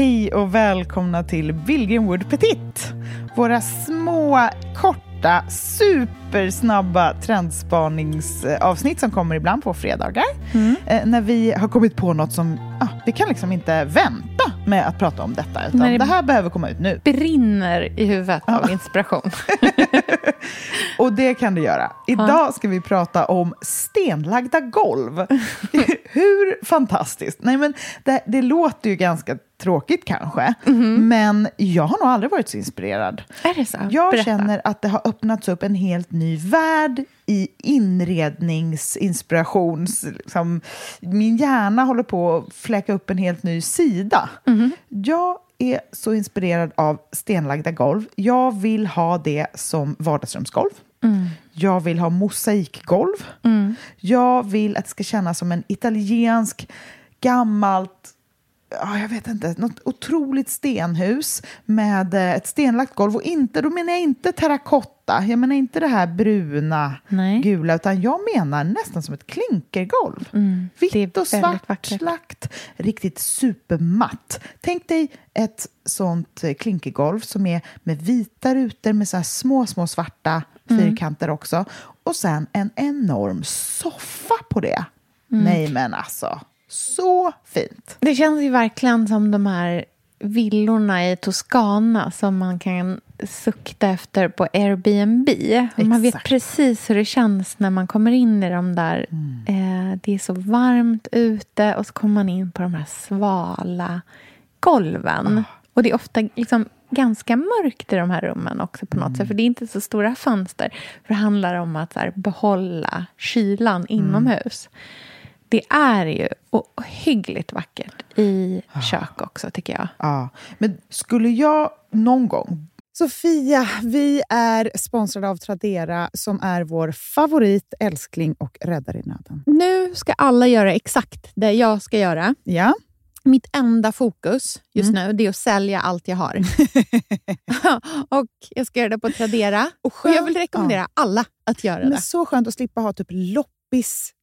Hej och välkomna till Billgren Wood Petit. Våra små, korta, supersnabba trendspaningsavsnitt som kommer ibland på fredagar. Eh, när vi har kommit på något som, ah, vi kan liksom inte vänta med att prata om detta. Utan det- det här behöver komma ut nu. brinner i huvudet av inspiration. Och det kan det göra. Idag ska vi prata om stenlagda golv. Hur fantastiskt? Nej, men det, det låter ju ganska tråkigt kanske, men jag har nog aldrig varit så inspirerad. Är det så? Jag Berätta. känner att det har öppnats upp en helt ny värld i inredningsinspirations... Liksom, min hjärna håller på att fläka upp en helt ny sida. Jag är så inspirerad av stenlagda golv. Jag vill ha det som vardagsrumsgolv. Jag vill ha mosaikgolv. Jag vill att det ska kännas som en italiensk, gammalt ja, jag vet inte, något otroligt stenhus med eh, ett stenlagt golv. Och inte, då menar jag inte terrakotta, jag menar inte det här bruna, Nej. gula, utan jag menar nästan som ett klinkergolv. Mm, Vitt och svart vackert. lagt, riktigt supermatt. Tänk dig ett sånt eh, klinkergolv som är med vita rutor med så små, små svarta Mm. fyrkanter också. Och sen en enorm soffa på det. Mm. Nej men alltså, så fint. Det känns ju verkligen som de här villorna i Toscana som man kan sukta efter på Airbnb. Och Man vet Exakt. precis hur det känns när man kommer in i de där. Eh, det är så varmt ute och så kommer man in på de här svala golven. Och det är ofta liksom ganska mörkt i de här rummen också på något sätt. För det är inte så stora fönster. För det handlar om att här, behålla kylan inomhus. Det är ju ohyggligt vackert i kök också, tycker jag. Ja, men skulle jag någon gång... Sofia, vi är sponsrade av Tradera som är vår favorit, älskling och räddare i nöden. Nu ska alla göra exakt det jag ska göra. Ja, Mitt enda fokus just nu det är att sälja allt jag har. och Jag ska göra det på Tradera. Och, jag vill rekommendera alla att göra men det. så skönt att slippa ha typ loppis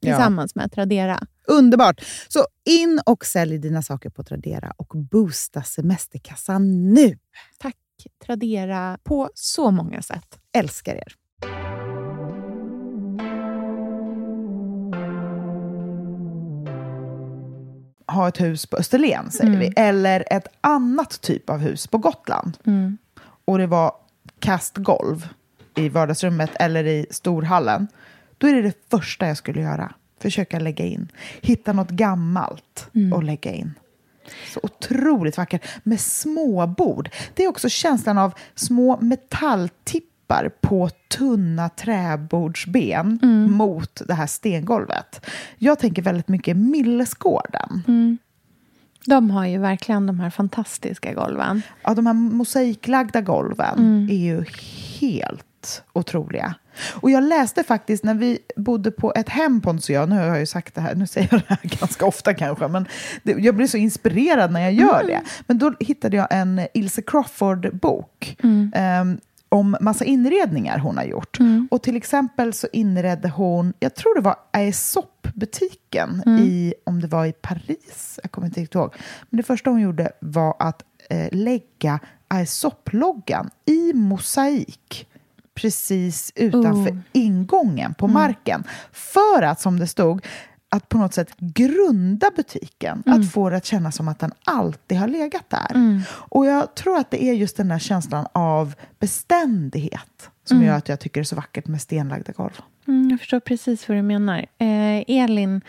Ja. tillsammans med Tradera. Underbart! Så in och sälj dina saker på Tradera och boosta semesterkassan nu. Tack Tradera på så många sätt. Älskar er! Ha ett hus på Österlen, säger Mm. vi. Eller ett annat typ av hus på Gotland. Mm. Och det var kastgolv i vardagsrummet eller i storhallen. Då är det det första jag skulle göra. Försöka lägga in. Hitta något gammalt Mm. och lägga in. Så otroligt vackert. Med små bord. Det är också känslan av små metalltippar på tunna träbordsben Mm. mot det här stengolvet. Jag tänker väldigt mycket Millesgården. Mm. De har ju verkligen de här fantastiska golven. Ja, de här mosaiklagda golven Mm. är ju helt helt otroliga. Och jag läste faktiskt när vi bodde på ett hem, Pontus och jag, nu har jag ju sagt det här, nu säger jag det här ganska ofta kanske, men det, jag blir så inspirerad när jag gör mm. det. Men då hittade jag en Ilse Crawford-bok. Mm. Um, om massa inredningar hon har gjort. Mm. Och till exempel så inredde hon, jag tror det var Aesop-butiken mm. i, om det var i Paris, jag kommer inte riktigt ihåg. Men det första hon gjorde var att eh, lägga Aesop-loggan i mosaik precis utanför oh. ingången på mm. marken. För att, som det stod, att på något sätt grunda butiken. Mm. Att få det att kännas som att den alltid har legat där. Mm. Och jag tror att det är just den där känslan av beständighet som mm. gör att jag tycker det är så vackert med stenlagda golv. Mm, jag förstår precis vad du menar. Eh, Elin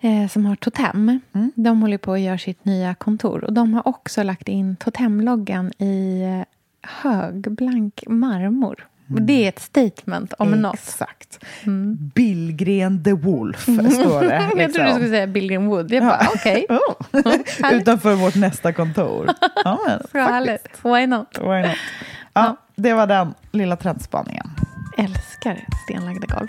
eh, som har Totem, mm. de håller på att göra sitt nya kontor. Och de har också lagt in Totemloggan i eh, högblank marmor. Mm. Det är ett statement om Exakt. något. Exakt. Mm. Billgren the Wolf, mm. står det. Liksom. jag trodde du liksom. skulle säga Billgren Wood. Jag bara, okej. Okay. oh. Utanför vårt nästa kontor. Ja, men, Så härligt. Why not? Why not? Ja, ja, Det var den lilla trendspaningen. Älskar stenlagda golv.